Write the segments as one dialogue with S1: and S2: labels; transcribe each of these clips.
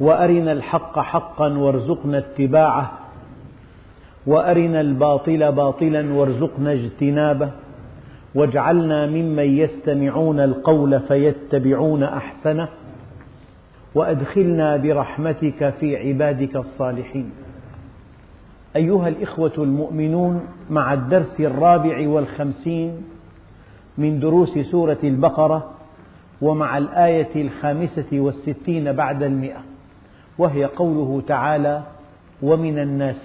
S1: وأرنا الحق حقا وارزقنا اتباعه وأرنا الباطل باطلا وارزقنا اجتنابه واجعلنا ممن يستمعون القول فيتبعون أحسنه وأدخلنا برحمتك في عبادك الصالحين. أيها الإخوة المؤمنون مع الدرس الرابع والخمسين من دروس سورة البقرة ومع الآية الخامسة والستين بعد المئة. وهي قوله تعالى ومن الناس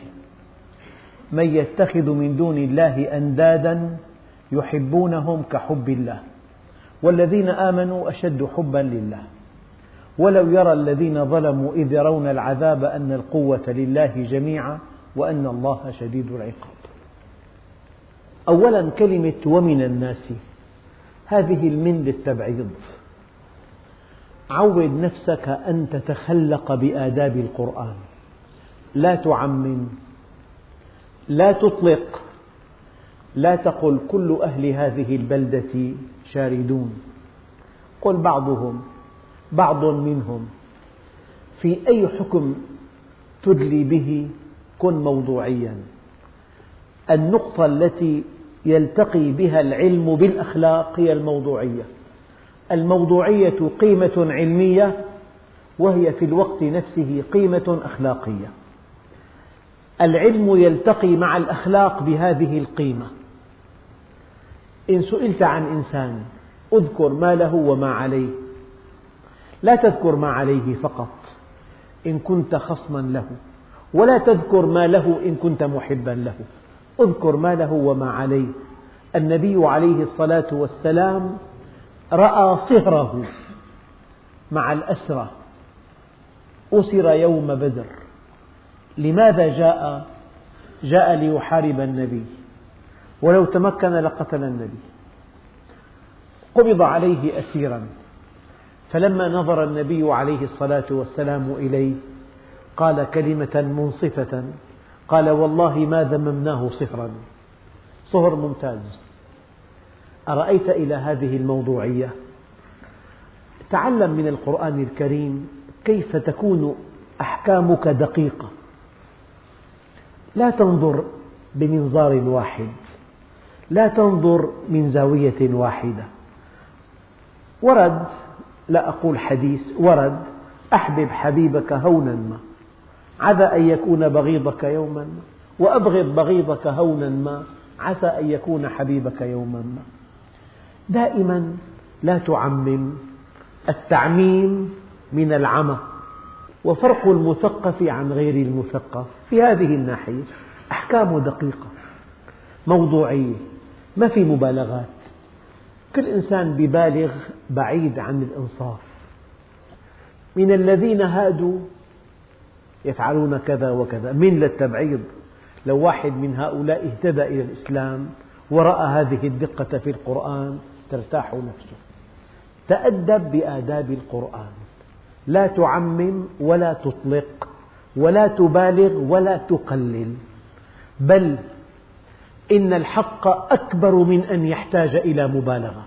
S1: من يتخذ من دون الله أندادا يحبونهم كحب الله والذين آمنوا أشد حبا لله. ولو يرى الذين ظلموا إذ يرون العذاب أن القوة لله جميعا وأن الله شديد العقاب. أولا كلمة ومن الناس هذه المن للتبعيض. عود نفسك أن تتخلق بآداب القرآن. لا تعمم لا تطلق لا تقل كل أهل هذه البلدة شاردون. قل بعضهم بعض منهم في أي حكم تدلي به؟ كن موضوعيا. النقطة التي يلتقي بها العلم بالأخلاق هي الموضوعية. الموضوعية قيمة علمية وهي في الوقت نفسه قيمة أخلاقية. العلم يلتقي مع الأخلاق بهذه القيمة. إن سئلت عن إنسان أذكر ما له وما عليه. لا تذكر ما عليه فقط إن كنت خصما له. ولا تذكر ما له إن كنت محبا له. أذكر ما له وما عليه. النبي عليه الصلاة والسلام رأى صهره مع الأسرى أسر يوم بدر. لماذا جاء؟ جاء ليحارب النبي. ولو تمكن لقتل النبي. قبض عليه أسيرا. فلما نظر النبي عليه الصلاة والسلام إليه قال كلمة منصفة. قال والله ما ذممناه صهرا. صهر ممتاز. أرأيت إلى هذه الموضوعية؟ تعلم من القرآن الكريم كيف تكون أحكامك دقيقة. لا تنظر بمنظار واحد. لا تنظر من زاوية واحدة. ورد لا أقول حديث ورد أحبب حبيبك هونا ما. عسى أن يكون بغيضك يوما ما. وأبغض بغيضك هونا ما. عسى أن يكون حبيبك يوما ما. دائما لا تعمم التعميم من العمى وفرق المثقف عن غير المثقف. في هذه الناحية أحكام دقيقة موضوعية ما في مبالغات. كل إنسان ببالغ بعيد عن الإنصاف. من الذين هادوا يفعلون كذا وكذا. من للتبعيض لو واحد من هؤلاء اهتدى إلى الإسلام ورأى هذه الدقة في القرآن ترتاح نفسه. تأدب بآداب القرآن. لا تعمم ولا تطلق ولا تبالغ ولا تقلل. بل إن الحق أكبر من أن يحتاج إلى مبالغة.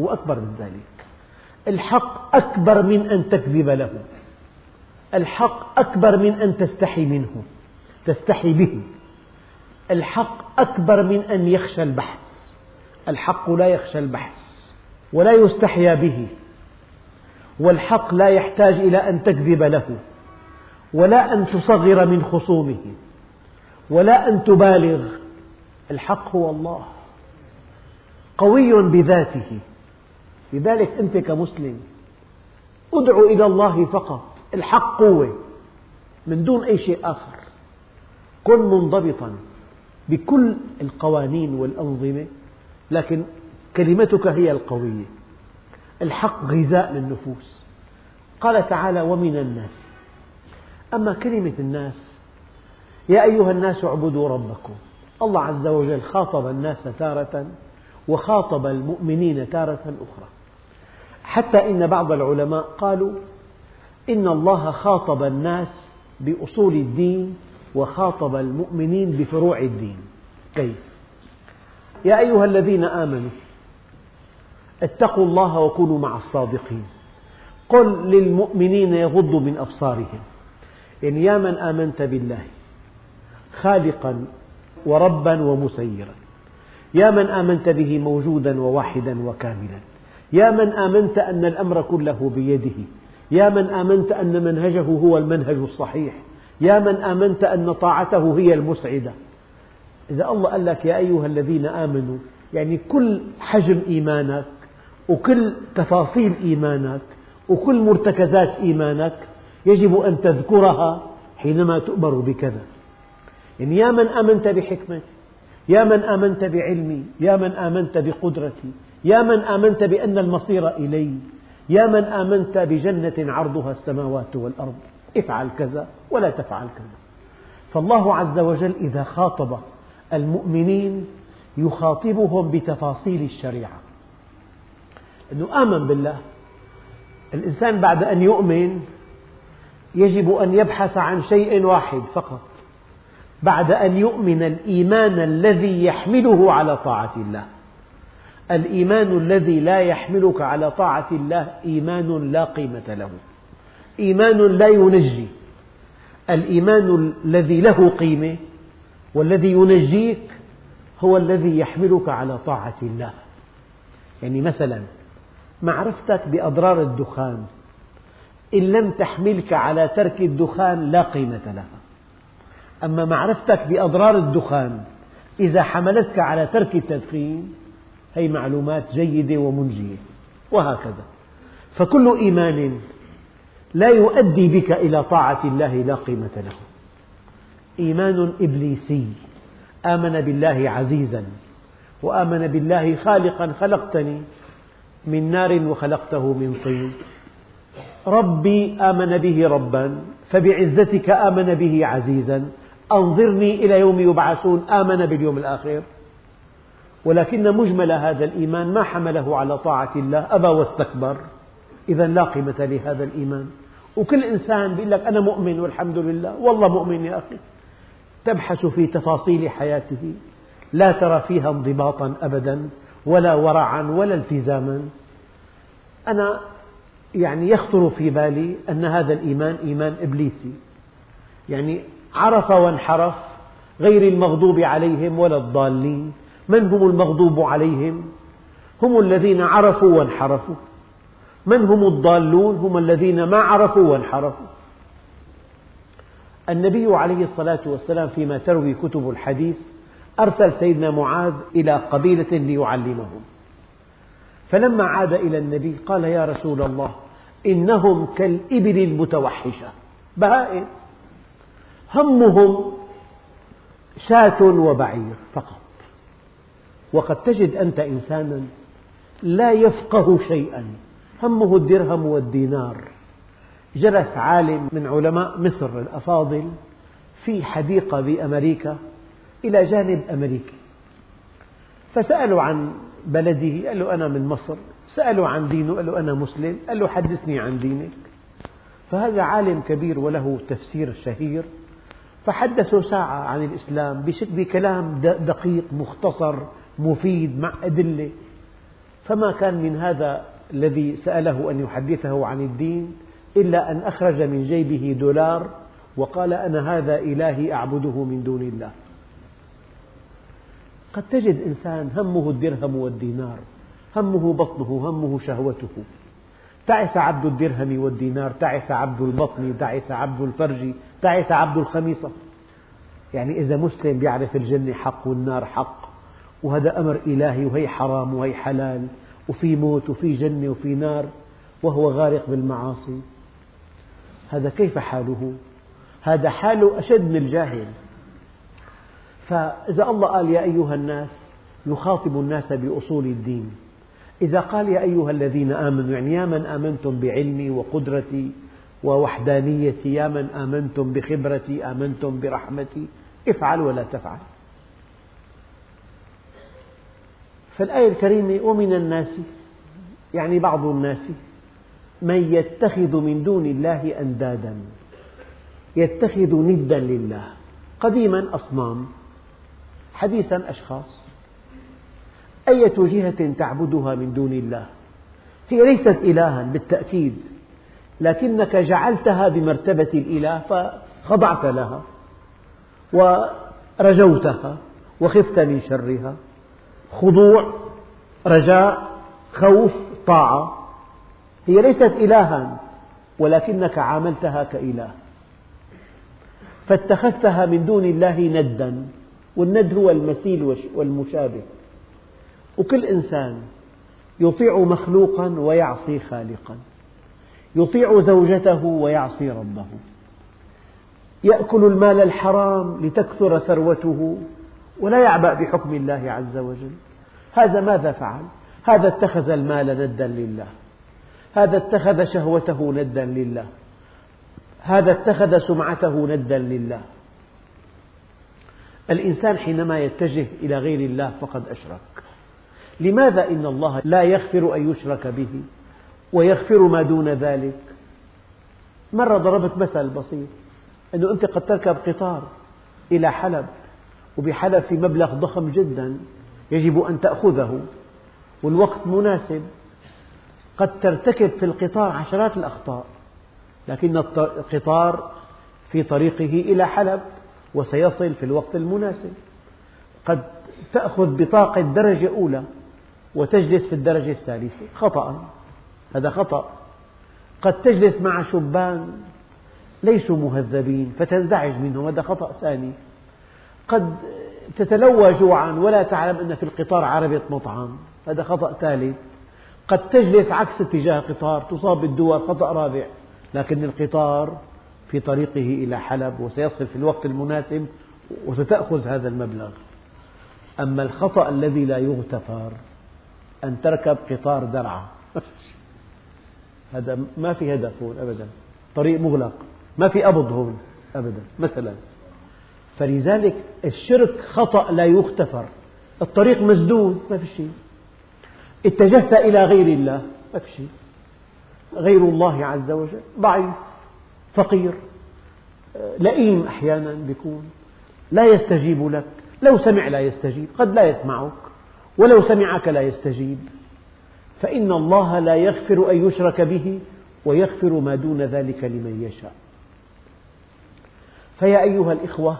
S1: هو أكبر من ذلك. الحق أكبر من أن تكذب له. الحق أكبر من أن تستحي منه. تستحي به. الحق أكبر من أن يخشى البحث الحق لا يخشى البحث ولا يستحيا به والحق لا يحتاج إلى أن تكذب له ولا أن تصغر من خصومه ولا أن تبالغ. الحق هو الله قوي بذاته. لذلك أنت كمسلم ادع إلى الله فقط. الحق قوة من دون أي شيء آخر. كن منضبطا بكل القوانين والأنظمة. لكن كلمتك هي القوية. الحق غذاء للنفوس. قال تعالى ومن الناس. أما كلمة الناس يا أيها الناس اعبدوا ربكم. الله عز وجل خاطب الناس تارة وخاطب المؤمنين تارة أخرى. حتى إن بعض العلماء قالوا إن الله خاطب الناس بأصول الدين وخاطب المؤمنين بفروع الدين. كيف؟ يا أيها الذين آمنوا اتقوا الله وكونوا مع الصادقين. قل للمؤمنين يغضوا من أبصارهم. يعني يا من آمنت بالله خالقا وربا ومسيرا. يا من آمنت به موجودا وواحدا وكاملا. يا من آمنت أن الأمر كله بيده. يا من آمنت أن منهجه هو المنهج الصحيح. يا من آمنت أن طاعته هي المسعدة. إذا الله قال لك يا أيها الذين آمنوا يعني كل حجم إيمانك وكل تفاصيل إيمانك وكل مرتكزات إيمانك يجب أن تذكرها حينما تؤمر بكذا. يعني يا من آمنت بحكمتي يا من آمنت بعلمي يا من آمنت بقدرتي يا من آمنت بأن المصير إلي يا من آمنت بجنة عرضها السماوات والأرض افعل كذا ولا تفعل كذا. فالله عز وجل إذا خاطب المؤمنين يخاطبهم بتفاصيل الشريعة. أنه آمن بالله. الإنسان بعد أن يؤمن يجب أن يبحث عن شيء واحد فقط. بعد أن يؤمن الإيمان الذي يحمله على طاعة الله. الإيمان الذي لا يحملك على طاعة الله إيمان لا قيمة له. إيمان لا ينجي. الإيمان الذي له قيمة والذي ينجيك هو الذي يحملك على طاعة الله. يعني مثلا معرفتك بأضرار الدخان إن لم تحملك على ترك الدخان لا قيمة لها. أما معرفتك بأضرار الدخان إذا حملتك على ترك التدخين هي معلومات جيدة ومنجية. وهكذا. فكل إيمان لا يؤدي بك إلى طاعة الله لا قيمة له. إيمان إبليسي. آمن بالله عزيزا وآمن بالله خالقا خلقتني من نار وخلقته من طين. ربي آمن به ربا فبعزتك آمن به عزيزا. أنظرني إلى يوم يبعثون آمن باليوم الآخر. ولكن مجمل هذا الإيمان ما حمله على طاعة الله أبى واستكبر. إذا لا قيمة لهذا الإيمان. وكل إنسان يقول لك أنا مؤمن والحمد لله والله مؤمن يا أخي. تبحث في تفاصيل حياته. لا ترى فيها انضباطا أبدا ولا ورعا ولا التزاما. أنا يعني يخطر في بالي أن هذا الإيمان إيمان إبليسي. يعني عرف وانحرف غير المغضوب عليهم ولا الضالين. من هم المغضوب عليهم؟ هم الذين عرفوا وانحرفوا. من هم الضالون؟ هم الذين ما عرفوا وانحرفوا. النبي عليه الصلاة والسلام فيما تروي كتب الحديث أرسل سيدنا معاذ إلى قبيلة ليعلمهم. فلما عاد إلى النبي قال يا رسول الله إنهم كالإبل المتوحشة. بهائم. همهم شاة وبعير فقط. وقد تجد أنت إنسانا لا يفقه شيئا. همه الدرهم والدينار. جلس عالم من علماء مصر الأفاضل في حديقة بأمريكا إلى جانب أمريكي فسألوا عن بلده قال له أنا من مصر. سألوا عن دينه قال له أنا مسلم. قال له حدثني عن دينك. فهذا عالم كبير وله تفسير شهير. فحدثوا ساعة عن الإسلام بكلام دقيق مختصر مفيد مع أدلة. فما كان من هذا الذي سأله أن يحدثه عن الدين؟ إلا أن أخرج من جيبه دولار وقال أنا هذا إلهي أعبده من دون الله. قد تجد إنسان همه الدرهم والدينار همه بطنه همه شهوته. تعس عبد الدرهم والدينار تعس عبد البطن تعس عبد الفرج تعس عبد الخميصة. يعني إذا مسلم يعرف الجنة حق والنار حق وهذا أمر إلهي وهي حرام وهي حلال وفي موت وفي جنة وفي نار وهو غارق بالمعاصي. هذا كيف حاله؟ هذا حاله أشد من الجاهل. فإذا الله قال يا أيها الناس يخاطب الناس بأصول الدين. إذا قال يا أيها الذين آمنوا يعني يا من آمنتم بعلمي وقدرتي ووحدانيتي يا من آمنتم بخبرتي آمنتم برحمتي افعل ولا تفعل. فالآية الكريمة ومن الناس يعني بعض الناس من يتخذ من دون الله أندادا يتخذ ندا لله. قديما أصنام حديثا أشخاص. أية جهة تعبدها من دون الله؟ هي ليست إلها بالتأكيد لكنك جعلتها بمرتبة الإله فخضعت لها ورجوتها وخفت من شرها. خضوع رجاء خوف طاعة. هي ليست إلها ولكنك عاملتها كإله. فاتخذتها من دون الله ندا والند هو المثيل والمشابه. وكل إنسان يطيع مخلوقا ويعصي خالقا. يطيع زوجته ويعصي ربه. يأكل المال الحرام لتكثر ثروته ولا يعبأ بحكم الله عز وجل. هذا ماذا فعل؟ هذا اتخذ المال ندا لله. هذا اتخذ شهوته ندا لله. هذا اتخذ سمعته ندا لله. الإنسان حينما يتجه إلى غير الله فقد أشرك. لماذا إن الله لا يغفر أن يشرك به ويغفر ما دون ذلك؟ مرة ضربت مثل بسيط. أنه أنت قد تركب قطار إلى حلب وبحلب في مبلغ ضخم جدا يجب أن تأخذه والوقت مناسب. قد ترتكب في القطار عشرات الأخطاء لكن القطار في طريقه إلى حلب وسيصل في الوقت المناسب. قد تأخذ بطاقة درجة أولى وتجلس في الدرجة الثالثة. خطأ. هذا خطأ. قد تجلس مع شبان ليسوا مهذبين فتنزعج منهم. هذا خطأ ثاني. قد تتلوى جوعا ولا تعلم أن في القطار عربة مطعم. هذا خطأ ثالث. قد تجلس عكس اتجاه القطار تصاب بالدواء خطأ رابع. لكن القطار في طريقه إلى حلب وسيصل في الوقت المناسب وستأخذ هذا المبلغ. أما الخطأ الذي لا يغتفر أن تركب قطار درعا. هذا ما في هدف هون أبدا. طريق مغلق. ما في قبض هون أبدا مثلا. فلذلك الشرك خطأ لا يغتفر. الطريق مسدود ما في شيء. اتجهت إلى غير الله في شيء غير الله عز وجل. ضعيف فقير لئيم أحيانا بيكون. لا يستجيب لك. لو سمع لا يستجيب. قد لا يسمعك. ولو سمعك لا يستجيب. فإن الله لا يغفر أن يشرك به ويغفر ما دون ذلك لمن يشاء. فيا أيها الإخوة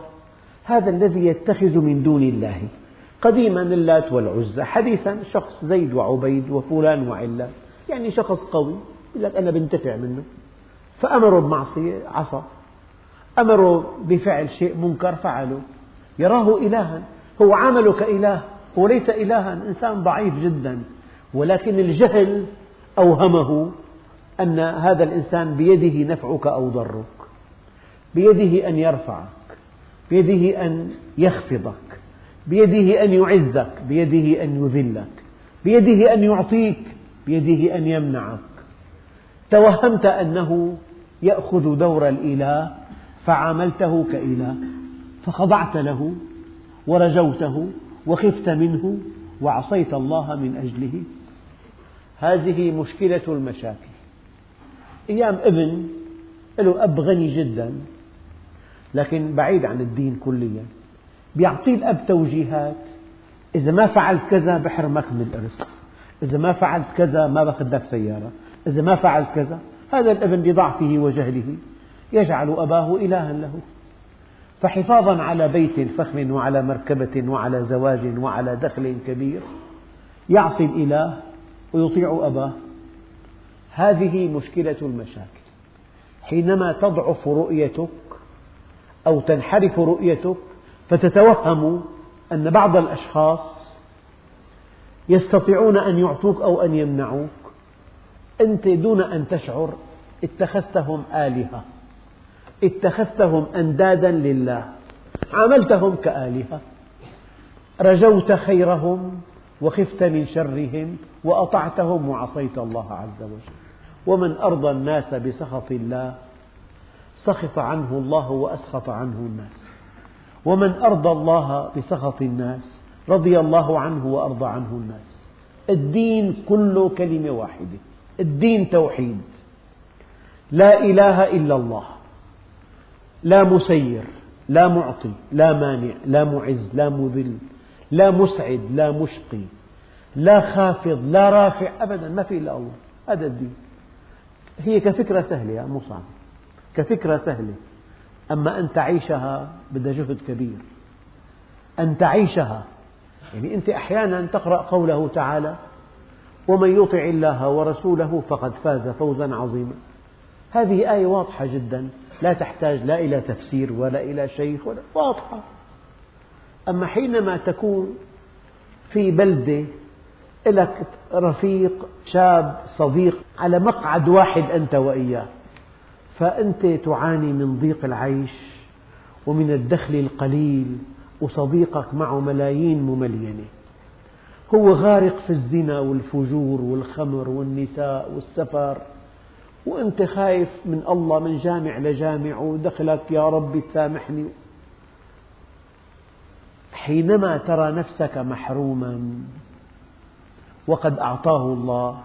S1: هذا الذي يتخذ من دون الله قديما اللات والعزى حديثا شخص زيد وعبيد وفلان وعلان يعني شخص قوي يقول لك أنا بنتفع منه. فأمروا بمعصية عصى أمروا بفعل شيء منكر فعله. يراه إلها. هو عامله كإله هو ليس إلها إنسان ضعيف جدا. ولكن الجهل أوهمه أن هذا الإنسان بيده نفعك أو ضرك. بيده أن يرفعك. بيده أن يخفضك. بيده أن يعزك بيده أن يذلك بيده أن يعطيك بيده أن يمنعك. توهمت أنه يأخذ دور الإله فعاملته كإله فخضعت له ورجوته وخفت منه وعصيت الله من أجله. هذه مشكلة المشاكل. أيام ابن له أب غني جدا لكن بعيد عن الدين كليا. بيعطيه الأب توجيهات. إذا ما فعلت كذا بحرمك من الإرث. إذا ما فعلت كذا ما باخذ لك سيارة. إذا ما فعلت كذا هذا الابن بضعفه وجهله. يجعل أباه إلها له. فحفاظا على بيت فخم وعلى مركبة وعلى زواج وعلى دخل كبير. يعصي الإله ويطيع أباه. هذه مشكلة المشاكل. حينما تضعف رؤيتك أو تنحرف رؤيتك فتتوهم أن بعض الأشخاص يستطيعون أن يعطوك أو أن يمنعوك. أنت دون أن تشعر اتخذتهم آلهة اتخذتهم أندادا لله عاملتهم كآلهة. رجوت خيرهم وخفت من شرهم وأطعتهم وعصيت الله عز وجل. ومن أرضى الناس بسخط الله سخط عنه الله وأسخط عنه الناس. ومن أرضى الله بسخط الناس رضي الله عنه وأرضى عنه الناس. الدين كله كلمة واحدة. الدين توحيد. لا إله إلا الله. لا مسير لا معطي لا مانع لا معز لا مذل لا مسعد لا مشقي لا خافض لا رافع أبدا. ما في إلا الله. هذا الدين. هي كفكرة سهلة يا مصعب. كفكرة سهلة. أما أن تعيشها بدها جهد كبير. أن تعيشها. يعني أنت أحيانا تقرأ قوله تعالى ومن يطع الله ورسوله فقد فاز فوزا عظيما. هذه آية واضحة جدا. لا تحتاج لا إلى تفسير ولا إلى شيخ ولا واضحة. أما حينما تكون في بلدة لك رفيق شاب صديق على مقعد واحد أنت وإياه فأنت تعاني من ضيق العيش ومن الدخل القليل وصديقك معه ملايين مملينة. هو غارق في الزنا والفجور والخمر والنساء والسفر. وأنت خايف من الله من جامع لجامع ودخلك يا رب تسامحني. حينما ترى نفسك محروما وقد أعطاه الله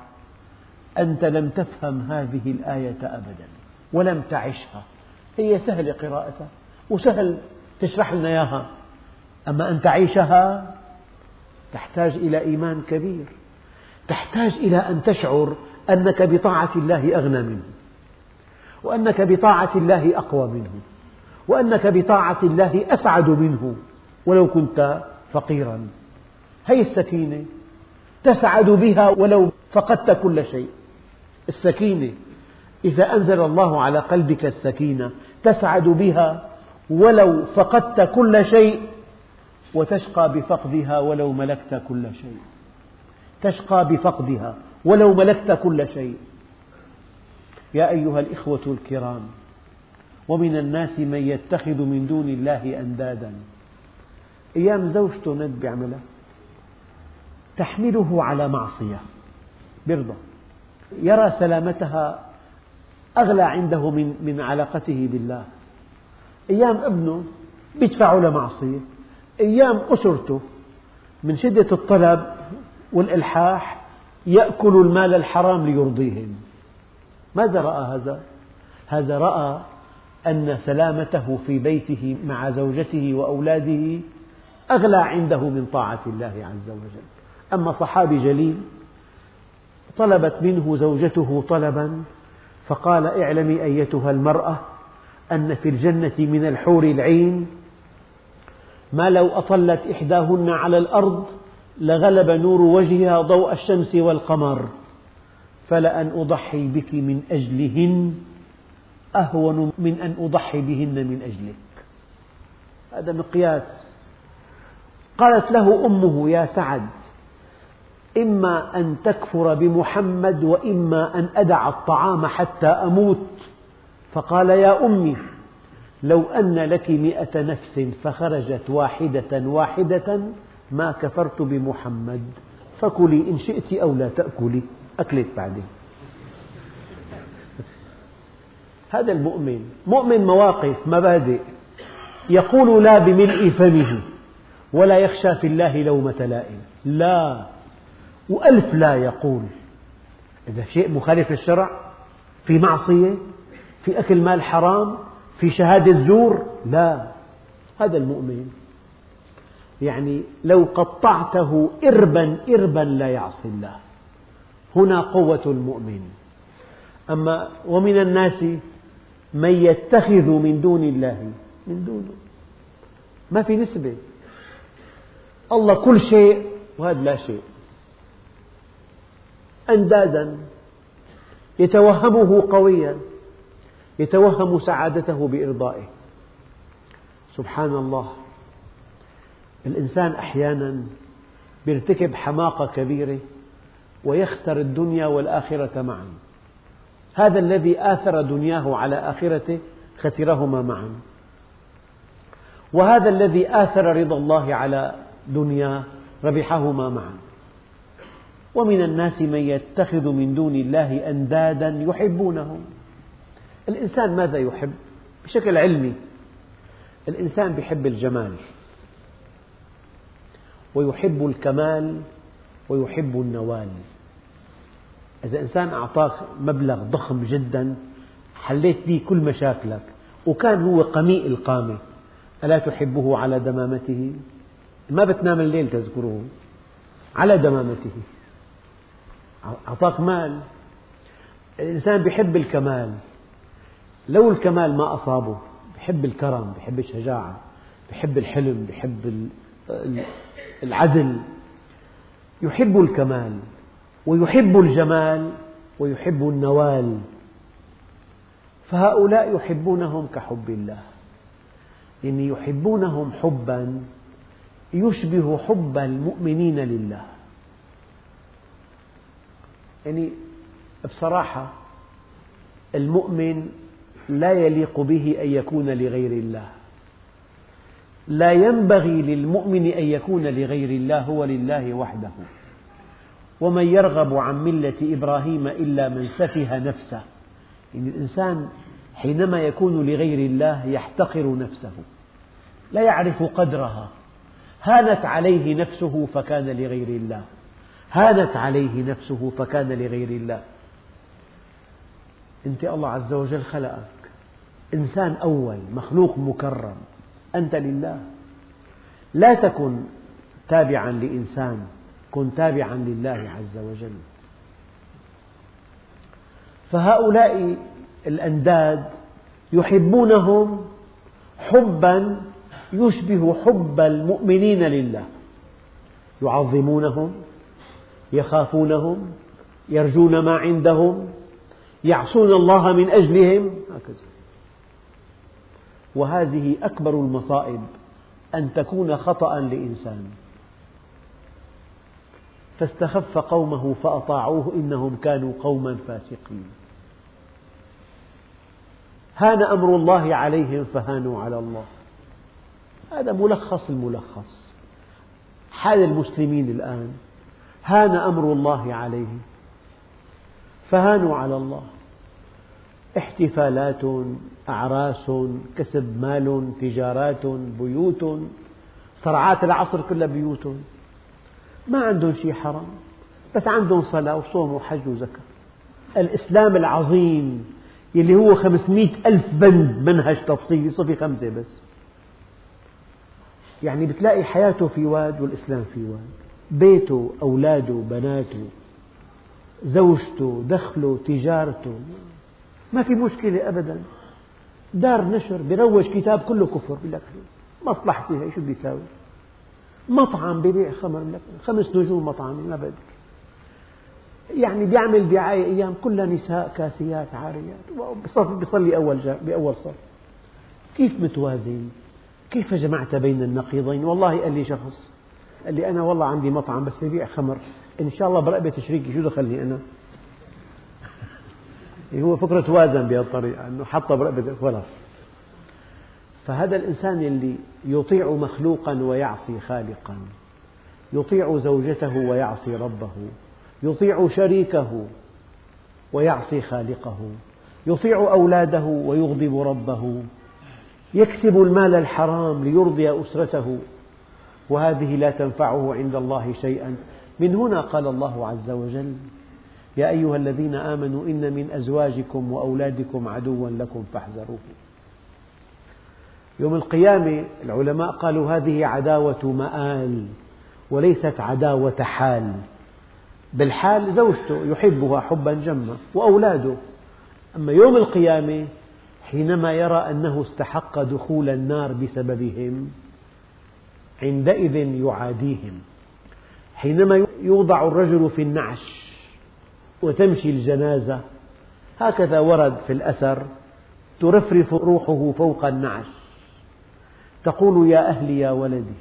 S1: أنت لم تفهم هذه الآية أبدا. ولم تعشها. هي سهلة قراءتها وسهل تشرح لنا إياها. أما أن تعيشها تحتاج إلى إيمان كبير. تحتاج إلى أن تشعر أنك بطاعة الله أغنى منه وأنك بطاعة الله أقوى منه وأنك بطاعة الله أسعد منه ولو كنت فقيرا. هذه السكينة. تسعد بها ولو فقدت كل شيء. السكينة إذا أنزل الله على قلبك السكينة تسعد بها ولو فقدت كل شيء وتشقى بفقدها ولو ملكت كل شيء. تشقى بفقدها ولو ملكت كل شيء. يا أيها الإخوة الكرام ومن الناس من يتخذ من دون الله أندادا. أيام زوجته ند بيعملها تحمله على معصية برضى يرى سلامتها أغلى عنده من من علاقته بالله. أيام ابنه يدفع لمعصية أيام أسرته من شدة الطلب والإلحاح يأكل المال الحرام ليرضيهم. ماذا رأى هذا؟ هذا رأى أن سلامته في بيته مع زوجته وأولاده أغلى عنده من طاعة الله عز وجل. أما صحابي جليل طلبت منه زوجته طلبا فقال اعلمي أيتها المرأة أن في الجنة من الحور العين ما لو أطلت إحداهن على الأرض لغلب نور وجهها ضوء الشمس والقمر فلأن أضحي بك من أجلهن أهون من أن أضحي بهن من أجلك. هذا مقياس. قالت له أمه يا سعد إما أن تكفر بمحمد وإما أن أدع الطعام حتى أموت. فقال يا أمي لو أن لك مئة نفس فخرجت واحدة واحدة ما كفرت بمحمد فكلي إن شئت أو لا تأكلي. أكلت بعدين. هذا المؤمن مؤمن مواقف مبادئ. يقول لا بملء فمه ولا يخشى في الله لومة لائم. لا. وألف لا يقول. إذا شيء مخالف للشرع في معصية في أكل مال حرام في شهادة زور لا. هذا المؤمن يعني لو قطعته إربا إربا لا يعصي الله. هنا قوة المؤمن. أما ومن الناس من يتخذ من دون الله من دونه. ما في نسبة. الله كل شيء وهذا لا شيء. أندادا يتوهمه قويا. يتوهم سعادته بإرضائه. سبحان الله. الإنسان أحيانا يرتكب حماقة كبيرة ويخسر الدنيا والآخرة معا. هذا الذي آثر دنياه على آخرته خسرهما معا. وهذا الذي آثر رضا الله على دنياه ربحهما معا. ومن الناس من يتخذ من دون الله أندادا يحبونهم. الإنسان ماذا يحب؟ بشكل علمي. الإنسان يحب الجمال ويحب الكمال ويحب النوال. إذا إنسان أعطاك مبلغ ضخم جدا حليت به كل مشاكلك وكان هو قميء القامة ألا تحبه على دمامته؟ ما بتنام الليل تذكره على دمامته. أعطاك مال. الإنسان يحب الكمال. لو الكمال ما أصابه يحب الكرم يحب الشجاعة يحب الحلم يحب العدل. يحب الكمال ويحب الجمال ويحب النوال. فهؤلاء يحبونهم كحب الله. يعني يحبونهم حبا يشبه حب المؤمنين لله. يعني بصراحة المؤمن لا يليق به أن يكون لغير الله. لا ينبغي للمؤمن أن يكون لغير الله هو لله وحده. ومن يرغب عن ملة إبراهيم إلا من سفه نفسه. يعني الإنسان حينما يكون لغير الله يحتقر نفسه. لا يعرف قدرها. هانت عليه نفسه فكان لغير الله. هانت عليه نفسه فكان لغير الله. أنت الله عز وجل خلقك. إنسان أول مخلوق مكرم. أنت لله. لا تكن تابعا لإنسان كن تابعا لله عز وجل. فهؤلاء الأنداد يحبونهم حبا يشبه حب المؤمنين لله. يعظمونهم يخافونهم يرجون ما عندهم يعصون الله من أجلهم. هكذا. وهذه أكبر المصائب أن تكون خطأ لإنسان. فاستخف قومه فأطاعوه إنهم كانوا قوما فاسقين. هان أمر الله عليهم فهانوا على الله. هذا ملخص الملخص. حال المسلمين الآن هان أمر الله عليهم فهانوا على الله. احتفالات أعراس كسب مال تجارات بيوت. صرعات العصر كلها بيوت. ما عندهم شيء حرام. بس عندهم صلاة وصوم وحج وزكاة. الإسلام العظيم يلي هو خمسمئة ألف بند منهج تفصيلي صفي خمسة بس. يعني بتلاقي حياته في واد والإسلام في واد. بيته أولاده بناته زوجته دخله تجارته ما في مشكلة أبدا. دار نشر بروج كتاب كله كفر. بيقول لك مصلحتي هي شو بيساوي مطعم ببيع خمر. لك خمس نجوم مطعم ما بدك. يعني بيعمل دعاية أيام كلها نساء كاسيات عاريات. بيصلي أول بأول صف. كيف متوازن؟ كيف جمعت بين النقيضين؟ والله قال لي شخص قال لي أنا والله عندي مطعم بس ببيع خمر. إن شاء الله برقبة شريكي شو دخلني أنا؟ هو فكرة توازن بهالطريقة أنه حطها برقبة خلاص. فهذا الإنسان اللي يطيع مخلوقا ويعصي خالقا يطيع زوجته ويعصي ربه يطيع شريكه ويعصي خالقه يطيع أولاده ويغضب ربه يكسب المال الحرام ليرضي أسرته. وهذه لا تنفعه عند الله شيئا. من هنا قال الله عز وجل يا أيها الذين آمنوا إن من أزواجكم وأولادكم عدوا لكم فاحذروه. يوم القيامة العلماء قالوا هذه عداوة مآل وليست عداوة حال بالحال زوجته يحبها حبا جما وأولاده. أما يوم القيامة حينما يرى أنه استحق دخول النار بسببهم عندئذ يعاديهم. حينما يوضع الرجل في النعش وتمشي الجنازة هكذا ورد في الأثر ترفرف روحه فوق النعش. تقول يا أهلي يا ولدي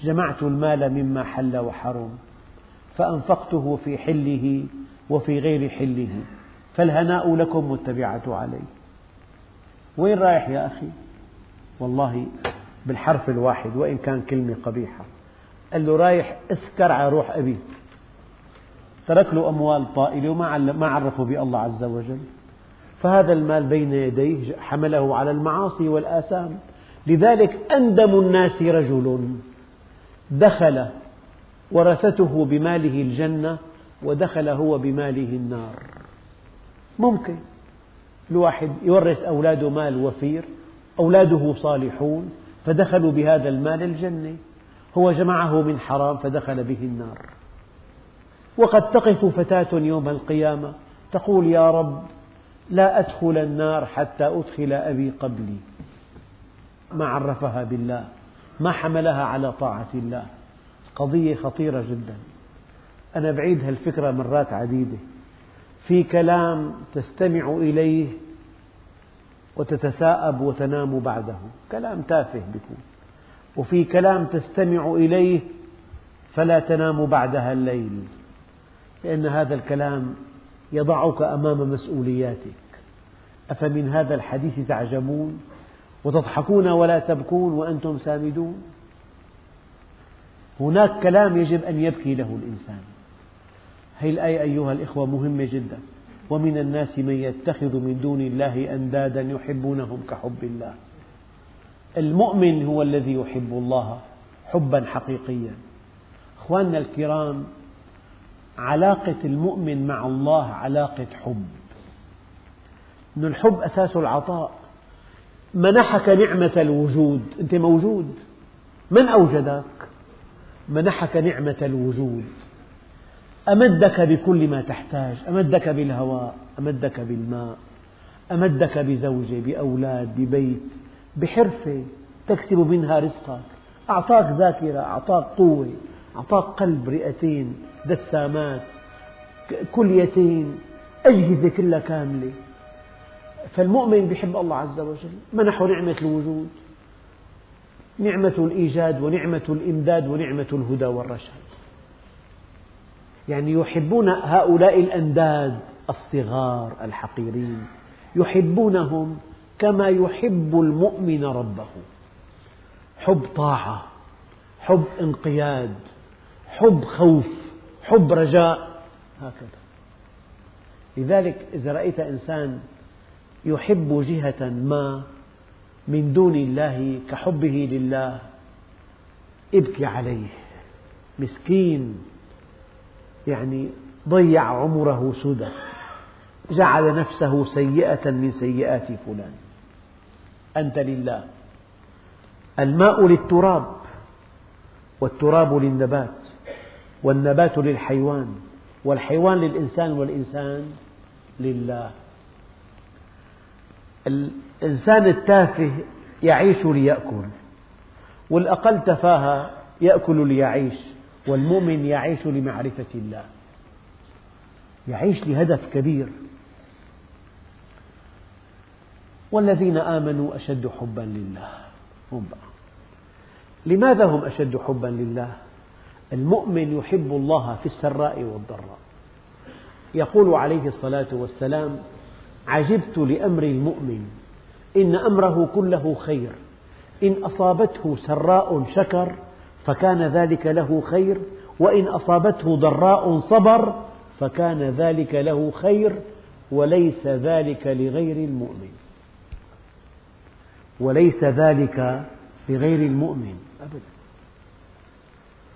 S1: جمعت المال مما حل وحرم فأنفقته في حله وفي غير حله فالهناء لكم والتبعة علي. وين رايح يا أخي؟ والله بالحرف الواحد وإن كان كلمة قبيحة. قال له رايح اسكر على روح أبيك ترك له أموال طائلة وما ما عرفه بالله عز وجل. فهذا المال بين يديه حمله على المعاصي والآثام. لذلك أندم الناس رجل. دخل ورثته بماله الجنة ودخل هو بماله النار. ممكن. الواحد يورث أولاده مال وفير أولاده صالحون فدخلوا بهذا المال الجنة هو جمعه من حرام فدخل به النار. وقد تقف فتاة يوم القيامة تقول يا رب لا أدخل النار حتى أدخل أبي قبلي. ما عرفها بالله ما حملها على طاعة الله. قضية خطيرة جدا. أنا بعيد هالفكرة مرات عديدة. في كلام تستمع إليه وتتثاءب وتنام بعده. كلام تافه بيكون. وفي كلام تستمع إليه فلا تنام بعدها الليل لأن هذا الكلام يضعك أمام مسؤولياتك. أفمن هذا الحديث تعجبون وتضحكون ولا تبكون وأنتم سامدون؟ هناك كلام يجب أن يبكي له الإنسان. هذه الآية أيها الإخوة مهمة جدا؟ ومن الناس من يتخذ من دون الله أندادا يحبونهم كحب الله. المؤمن هو الذي يحب الله حبا حقيقيا. أخواننا الكرام علاقة المؤمن مع الله علاقة حب. أن الحب أساس العطاء. منحك نعمة الوجود أنت موجود. من أوجدك؟ منحك نعمة الوجود. أمدك بكل ما تحتاج أمدك بالهواء أمدك بالماء أمدك بزوجة بأولاد ببيت بحرفة تكسب منها رزقك. أعطاك ذاكرة أعطاك قوة أعطاك قلب رئتين دسامات كليتين أجهزة كلها كاملة. فالمؤمن يحب الله عز وجل. منحه نعمة الوجود نعمة الإيجاد ونعمة الإمداد ونعمة الهدى والرشاد. يعني يحبون هؤلاء الأنداد الصغار الحقيرين. يحبونهم كما يحب المؤمن ربه. حب طاعة حب انقياد حب خوف حب رجاء هكذا. لذلك إذا رأيت إنسان يحب جهة ما من دون الله كحبه لله ابكي عليه. مسكين يعني ضيع عمره سدى جعل نفسه سيئة من سيئات فلان. أنت لله. الماء للتراب والتراب للنبات والنبات للحيوان والحيوان للإنسان والإنسان لله. الإنسان التافه يعيش ليأكل والأقل تفاهة يأكل ليعيش. والمؤمن يعيش لمعرفة الله. يعيش لهدف كبير. والذين آمنوا أشد حبا لله. هم بقى. لماذا هم أشد حبا لله؟ المؤمن يحب الله في السراء والضراء. يقول عليه الصلاة والسلام عجبت لأمر المؤمن. إن أمره كله خير. إن أصابته سراء شكر فكان ذلك له خير وإن أصابته ضراء صبر فكان ذلك له خير وليس ذلك لغير المؤمن. وليس ذلك لغير المؤمن. أبدا.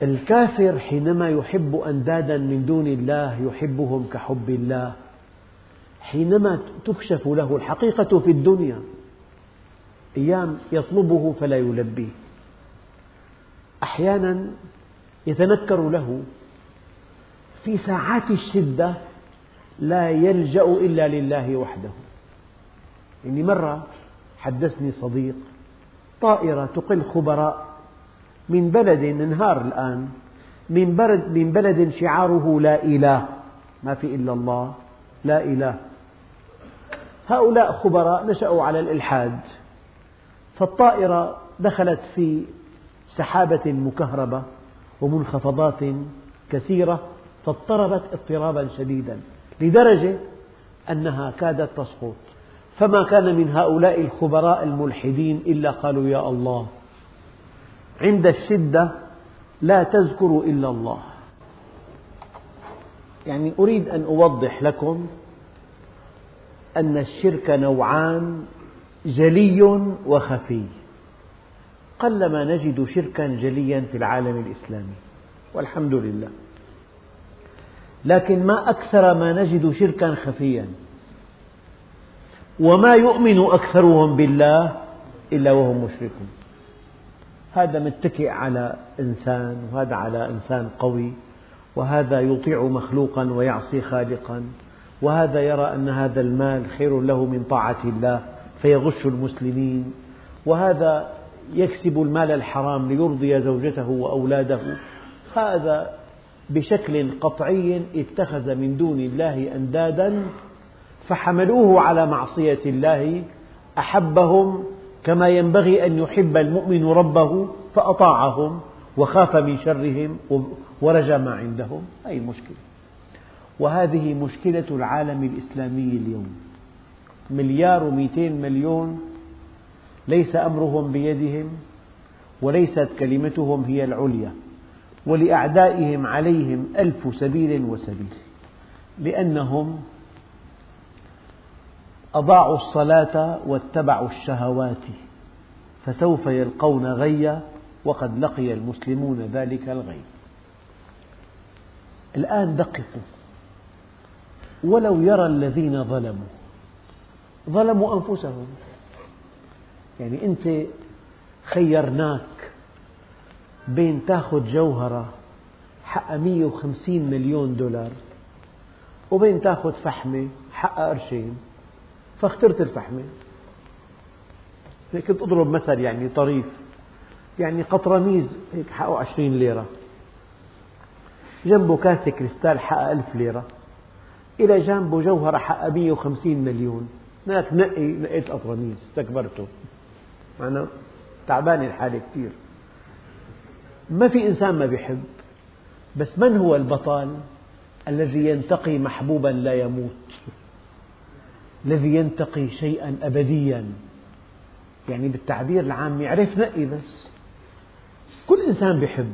S1: الكافر حينما يحب أندادا من دون الله يحبهم كحب الله حينما تكشف له الحقيقة في الدنيا أيام يطلبه فلا يلبيه. أحيانا يتنكر له في ساعات الشدة لا يلجأ إلا لله وحده. يعني مرة حدثني صديق طائرة تقل خبراء من بلد انهار الآن من بلد, من بلد شعاره لا إله. ما في إلا الله لا إله. هؤلاء خبراء نشأوا على الإلحاد فالطائرة دخلت في سحابة مكهربة ومنخفضات كثيرة فاضطربت اضطرابا شديدا لدرجة أنها كادت تسقط. فما كان من هؤلاء الخبراء الملحدين إلا قالوا يا الله عند الشدة لا تذكروا إلا الله. يعني أريد أن أوضح لكم أن الشرك نوعان جلي وخفي. قلما نجد شركا جليا في العالم الإسلامي. والحمد لله. لكن ما أكثر ما نجد شركا خفيا. وما يؤمن أكثرهم بالله إلا وهم مشركون. هذا متكئ على إنسان وهذا على إنسان قوي وهذا يطيع مخلوقا ويعصي خالقا وهذا يرى أن هذا المال خير له من طاعة الله فيغش المسلمين وهذا يكسب المال الحرام ليرضي زوجته وأولاده. هذا بشكل قطعي اتخذ من دون الله أندادا فحملوه على معصية الله أحبهم كما ينبغي أن يحب المؤمن ربه فأطاعهم وخاف من شرهم ورجى ما عندهم. هذه المشكلة وهذه مشكلة العالم الإسلامي اليوم. مليار ومئتين مليون ليس أمرهم بيدهم وليست كلمتهم هي العليا ولأعدائهم عليهم ألف سبيل وسبيل لأنهم أضاعوا الصلاة واتبعوا الشهوات فسوف يلقون غيا وقد لقي المسلمون ذلك الغي الآن دققوا ولو يرى الذين ظلموا ظلموا أنفسهم. يعني أنت خيرناك بين تأخذ جوهرة حقها 150 مليون دولار وبين تأخذ فحمة حقها قرشين فاخترت الفحمة. كنت أضرب مثل يعني طريف يعني قطرميز هيك حقه 20 ليرة. جنبه كاسة كريستال حقها ألف ليرة. إلى جانبه جوهرة حقها 150 مليون. هناك نقي نقيت قطرميز استكبرته. معنا تعبان الحالة كثير. ما في إنسان ما بيحب بس من هو البطل الذي ينتقي محبوبا لا يموت؟ الذي ينتقي شيئا أبديا؟ يعني بالتعبير العام يعرف نقي بس. كل إنسان بيحب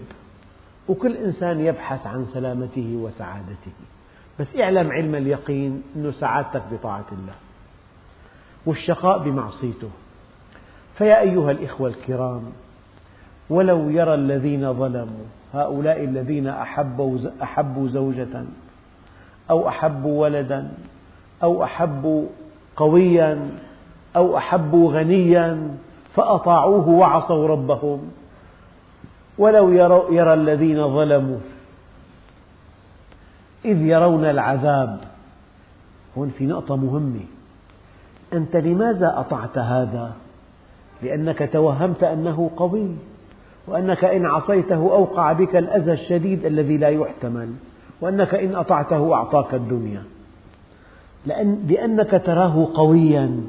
S1: وكل إنسان يبحث عن سلامته وسعادته. بس اعلم علم اليقين أن سعادتك بطاعة الله والشقاء بمعصيته. فيا أيها الإخوة الكرام ولو يرى الذين ظلموا هؤلاء الذين أحبوا, أحبوا زوجة أو أحبوا ولدا أو أحبوا قويا أو أحبوا غنيا فأطاعوه وعصوا ربهم. ولو يرى الذين ظلموا إذ يرون العذاب. هون في نقطة مهمة. أنت لماذا أطعت هذا؟ لأنك توهمت أنه قوي وأنك إن عصيته أوقع بك الأذى الشديد الذي لا يحتمل وأنك إن أطعته أعطاك الدنيا. لأن لأنك تراه قويا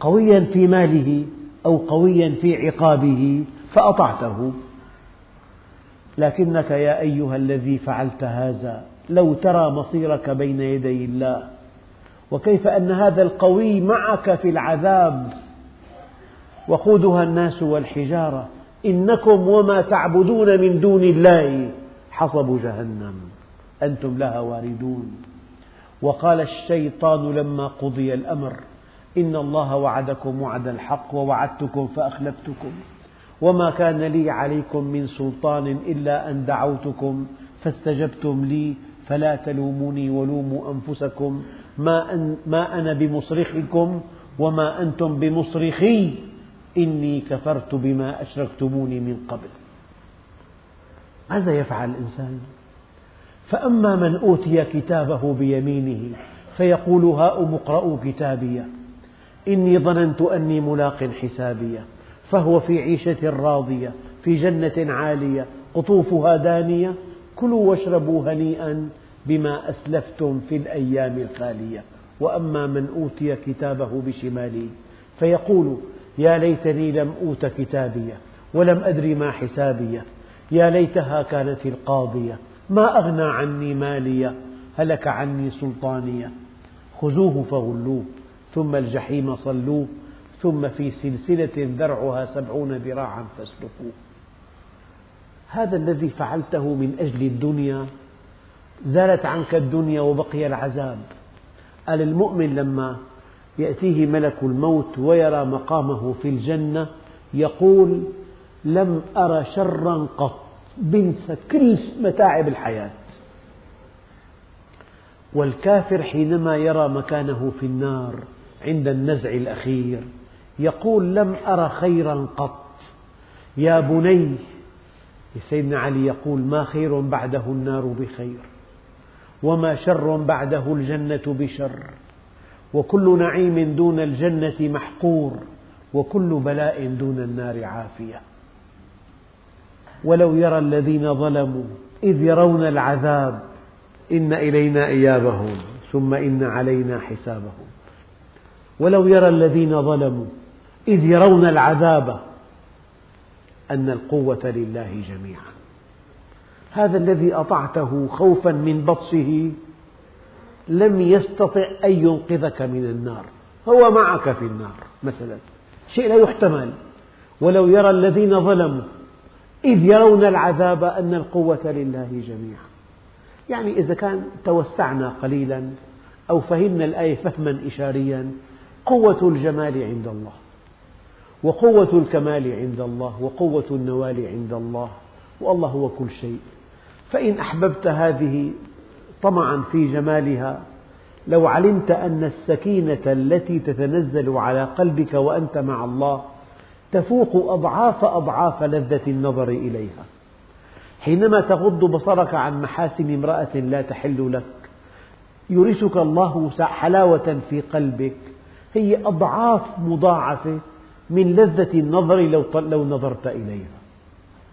S1: قويا في ماله أو قويا في عقابه فأطعته. لكنك يا أيها الذي فعلت هذا لو ترى مصيرك بين يدي الله وكيف أن هذا القوي معك في العذاب وقودها الناس والحجارة. إنكم وما تعبدون من دون الله. حصب جهنم. أنتم لها واردون. وقال الشيطان لما قضي الأمر إن الله وعدكم وعد الحق ووعدتكم فأخلفتكم. وما كان لي عليكم من سلطان إلا أن دعوتكم فاستجبتم لي فلا تلوموني ولوموا أنفسكم. ما, أن ما أنا بمصرخكم وما أنتم بمصرخي. إني كفرت بما أشركتموني من قبل. ماذا يفعل الإنسان؟ فأما من أوتي كتابه بيمينه فيقول هاؤم اقرءوا كتابي. إني ظننت أني ملاق حسابي. فهو في عيشة راضية في جنة عالية قطوفها دانية. كلوا واشربوا هنيئا بما أسلفتم في الأيام الخالية. وأما من أوتي كتابه بشماله فيقول يا ليتني لم أوت كتابية ولم أدر ما حسابية. يا ليتها كانت القاضية. ما أغنى عني مالية. هلك عني سلطانية. خذوه فغلوه. ثم الجحيم صلوه. ثم في سلسلة ذرعها سبعون ذراعا فاسلكوه. هذا الذي فعلته من أجل الدنيا زالت عنك الدنيا وبقي العذاب. قال المؤمن لما يأتيه ملك الموت ويرى مقامه في الجنة يقول لم أر شرا قط بنسى كل متاعب الحياة. والكافر حينما يرى مكانه في النار عند النزع الأخير يقول لم أر خيرا قط. يا بني سيدنا علي يقول ما خير بعده النار بخير وما شر بعده الجنة بشر. وكل نعيم دون الجنة محقور وكل بلاء دون النار عافية. ولو يرى الذين ظلموا إذ يرون العذاب إن إلينا إيابهم ثم إن علينا حسابهم. ولو يرى الذين ظلموا إذ يرون العذاب أن القوة لله جميعا. هذا الذي أطعته خوفا من بطشه لم يستطع أن ينقذك من النار هو معك في النار مثلا. شيء لا يحتمل. ولو يرى الذين ظلموا إذ يرون العذاب أن القوة لله جميعا. يعني إذا كان توسعنا قليلا أو فهمنا الآية فهما إشاريا قوة الجمال عند الله وقوة الكمال عند الله وقوة النوال عند الله والله هو كل شيء. فإن أحببت هذه طمعا في جمالها. لو علمت أن السكينة التي تتنزل على قلبك وأنت مع الله تفوق أضعاف أضعاف لذة النظر إليها. حينما تغض بصرك عن محاسن امرأة لا تحل لك يورثك الله حلاوة في قلبك هي أضعاف مضاعفة من لذة النظر لو نظرت إليها.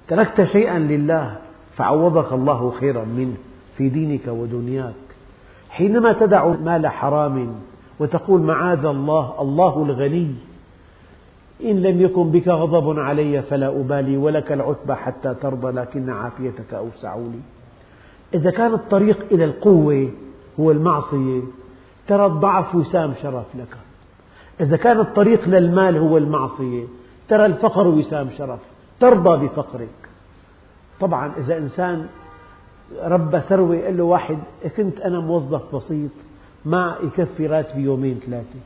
S1: تركت شيئا لله فعوضك الله خيرا منه. في دينك ودنياك. حينما تدع مال حرام وتقول معاذ الله الله الغني إن لم يكن بك غضب علي فلا أبالي ولك العتبى حتى ترضى لكن عافيتك أوسع لي. إذا كان الطريق إلى القوة هو المعصية ترى الضعف وسام شرف لك. إذا كان الطريق للمال هو المعصية ترى الفقر وسام شرف ترضى بفقرك. طبعا إذا إنسان ربى ثروة قال له واحد كنت أنا موظف بسيط؟ ما يكفي راتبي يومين ثلاثة.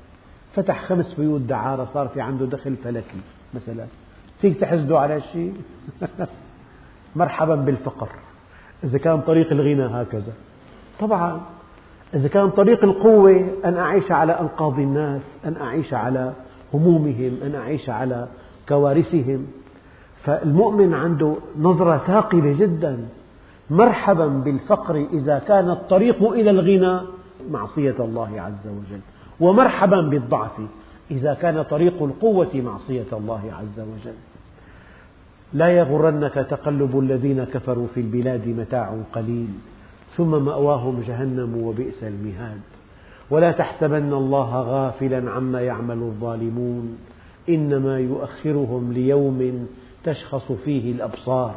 S1: فتح خمس بيوت دعارة صار في عنده دخل فلكي مثلا. فيك تحسده على شيء؟ مرحبا بالفقر. إذا كان طريق الغنى هكذا. طبعا إذا كان طريق القوة أن أعيش على أنقاض الناس أن أعيش على همومهم أن أعيش على كوارثهم. فالمؤمن عنده نظرة ثاقبة جدا. مرحبا بالفقر إذا كان الطريق إلى الغنى معصية الله عز وجل. ومرحبا بالضعف إذا كان طريق القوة معصية الله عز وجل. لا يغرنك تقلب الذين كفروا في البلاد متاع قليل ثم مأواهم جهنم وبئس المهاد. ولا تحسبن الله غافلا عما يعمل الظالمون إنما يؤخرهم ليوم تشخص فيه الأبصار.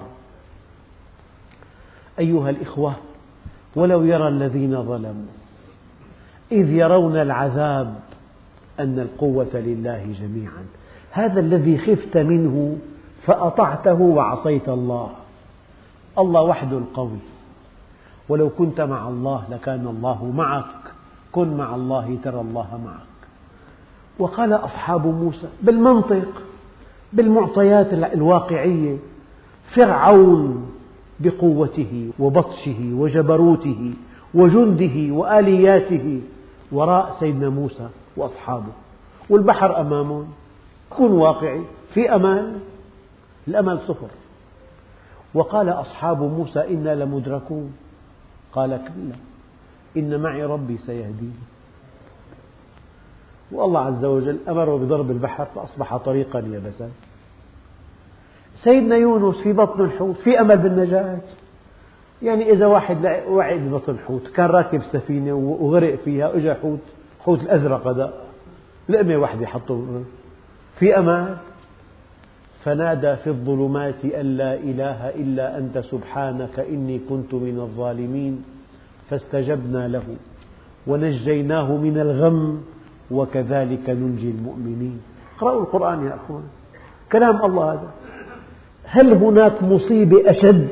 S1: أيها الإخوة ولو يرى الذين ظلموا إذ يرون العذاب أن القوة لله جميعا. هذا الذي خفت منه فأطعته وعصيت الله. الله وحده القوي ولو كنت مع الله لكان الله معك. كن مع الله ترى الله معك. وقال أصحاب موسى بالمنطق بالمعطيات الواقعية فرعون بقوته وبطشه وجبروته وجنده وآلياته وراء سيدنا موسى وأصحابه. والبحر أمامهم كن واقعي في أمل الأمل صفر. وقال أصحاب موسى إنا لمدركون. قال كلا إن معي ربي سيهدين. والله عز وجل أمره بضرب البحر فأصبح طريقا يبسا سيدنا يونس في بطن الحوت في أمل بالنجاة. يعني إذا واحد وعد ببطن حوت كان راكب سفينة وغرق فيها وإجا حوت حوت الأزرق هذا. لقمة واحدة حطوا في أمل. فنادى في الظلمات أن لا إله إلا أنت سبحانك إني كنت من الظالمين فاستجبنا له. ونجيناه من الغم وكذلك ننجي المؤمنين. اقرأوا القرآن يا أخوان. كلام الله هذا. هل هناك مصيبة أشد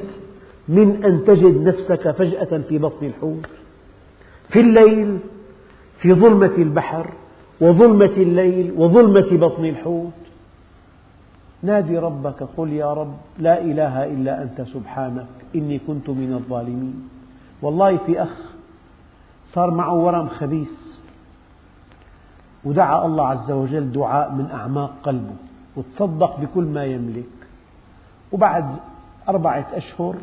S1: من أن تجد نفسك فجأة في بطن الحوت؟ في الليل في ظلمة البحر وظلمة الليل وظلمة بطن الحوت. نادي ربك قل يا رب لا إله إلا أنت سبحانك إني كنت من الظالمين. والله في أخ صار معه ورم خبيث ودعا الله عز وجل دعاء من أعماق قلبه وتصدق بكل ما يملك. وبعد أربعة أشهر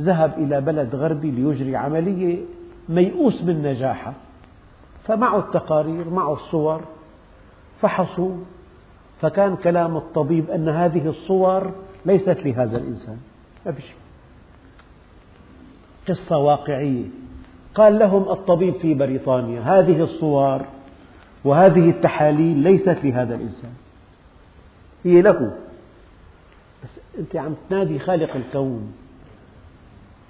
S1: ذهب إلى بلد غربي ليجري عملية ميؤوس من نجاحها فمعه التقارير معه الصور فحصوا. فكان كلام الطبيب أن هذه الصور ليست لهذا الإنسان. ما في شيء قصة واقعية. قال لهم الطبيب في بريطانيا هذه الصور وهذه التحاليل ليست لهذا الإنسان. هي له. أنت عم تنادي خالق الكون.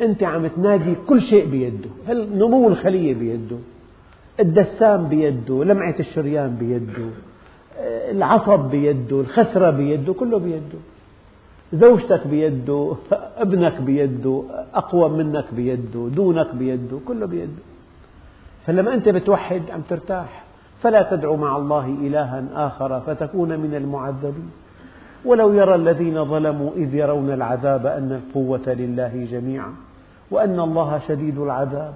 S1: أنت عم تنادي كل شيء بيده. نمو الخلية بيده. الدسام بيده. لمعة الشريان بيده. العصب بيده. الخسرة بيده. كله بيده. زوجتك بيده. ابنك بيده. أقوى منك بيده. دونك بيده. كله بيده. فلما أنت بتوحد عم ترتاح. فلا تدع مع الله إلها آخر فتكون من المعذبين. ولو يرى الذين ظلموا إذ يرون العذاب أن القوة لله جميعا وأن الله شديد العذاب.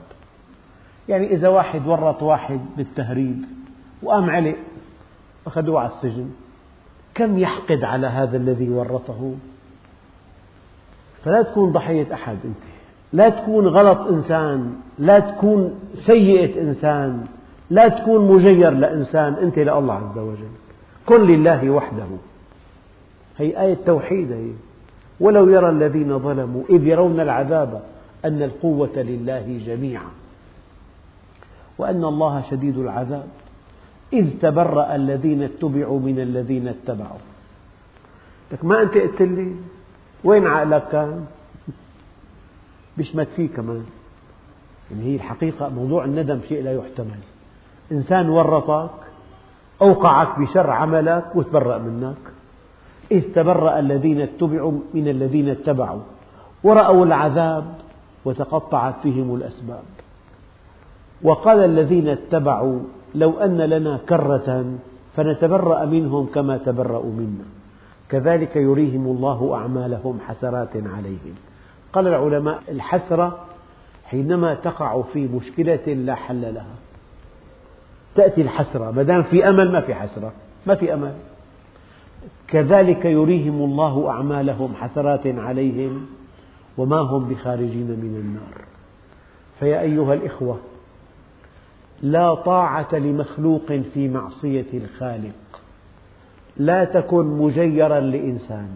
S1: يعني إذا واحد ورط واحد بالتهريب وقام علق أخذوه على السجن كم يحقد على هذا الذي ورطه؟ فلا تكون ضحية أحد أنت. لا تكون غلط إنسان لا تكون سيئة إنسان لا تكون مجير لإنسان أنت لله عز وجل. كن لله وحده. هي آية توحيد هي. ولو يرى الذين ظلموا إذ يرون العذاب أن القوة لله جميعا. وأن الله شديد العذاب. إذ تبرأ الذين اتبعوا من الذين اتبعوا. لك ما أنت قلت لي؟ وين عقلك كان؟ بيشمت فيه كمان. يعني هي الحقيقة موضوع الندم شيء لا يحتمل. إنسان ورطك أوقعك بشر عملك وتبرأ منك. إذ تبرأ الذين اتبعوا من الذين اتبعوا ورأوا العذاب وتقطعت بهم الأسباب. وقال الذين اتبعوا لو أن لنا كرة فنتبرأ منهم كما تبرأوا منا. كذلك يريهم الله أعمالهم حسرات عليهم. قال العلماء الحسرة حينما تقع في مشكلة لا حل لها. تأتي الحسرة ما دام في أمل ما في حسرة ما في أمل. كذلك يريهم الله أعمالهم حسرات عليهم وما هم بخارجين من النار. فيا أيها الإخوة لا طاعة لمخلوق في معصية الخالق. لا تكن مجيرا لإنسان.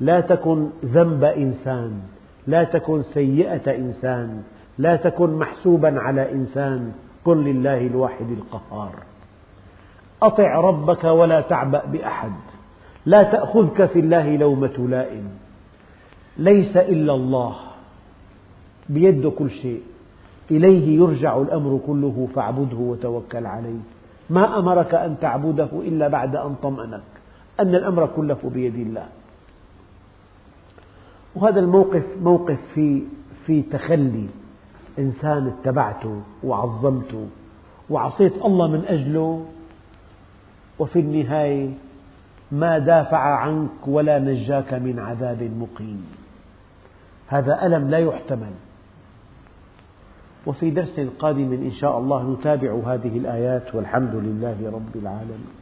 S1: لا تكن ذنب إنسان. لا تكن سيئة إنسان. لا تكن محسوبا على إنسان. كن لله الواحد القهار. أطع ربك ولا تعبأ بأحد. لا تأخذك في الله لومة لائم. ليس إلا الله. بيده كل شيء. إليه يرجع الأمر كله. فاعبده وتوكل عليه. ما أمرك أن تعبده إلا بعد أن طمأنك. أن الأمر كله بيد الله. وهذا الموقف موقف في في تخلي إنسان اتبعته وعظمته. وعصيت الله من أجله. وفي النهاية ما دافع عنك ولا نجاك من عذاب مقيم. هذا ألم لا يحتمل. وفي درس قادم إن شاء الله نتابع هذه الآيات والحمد لله رب العالمين.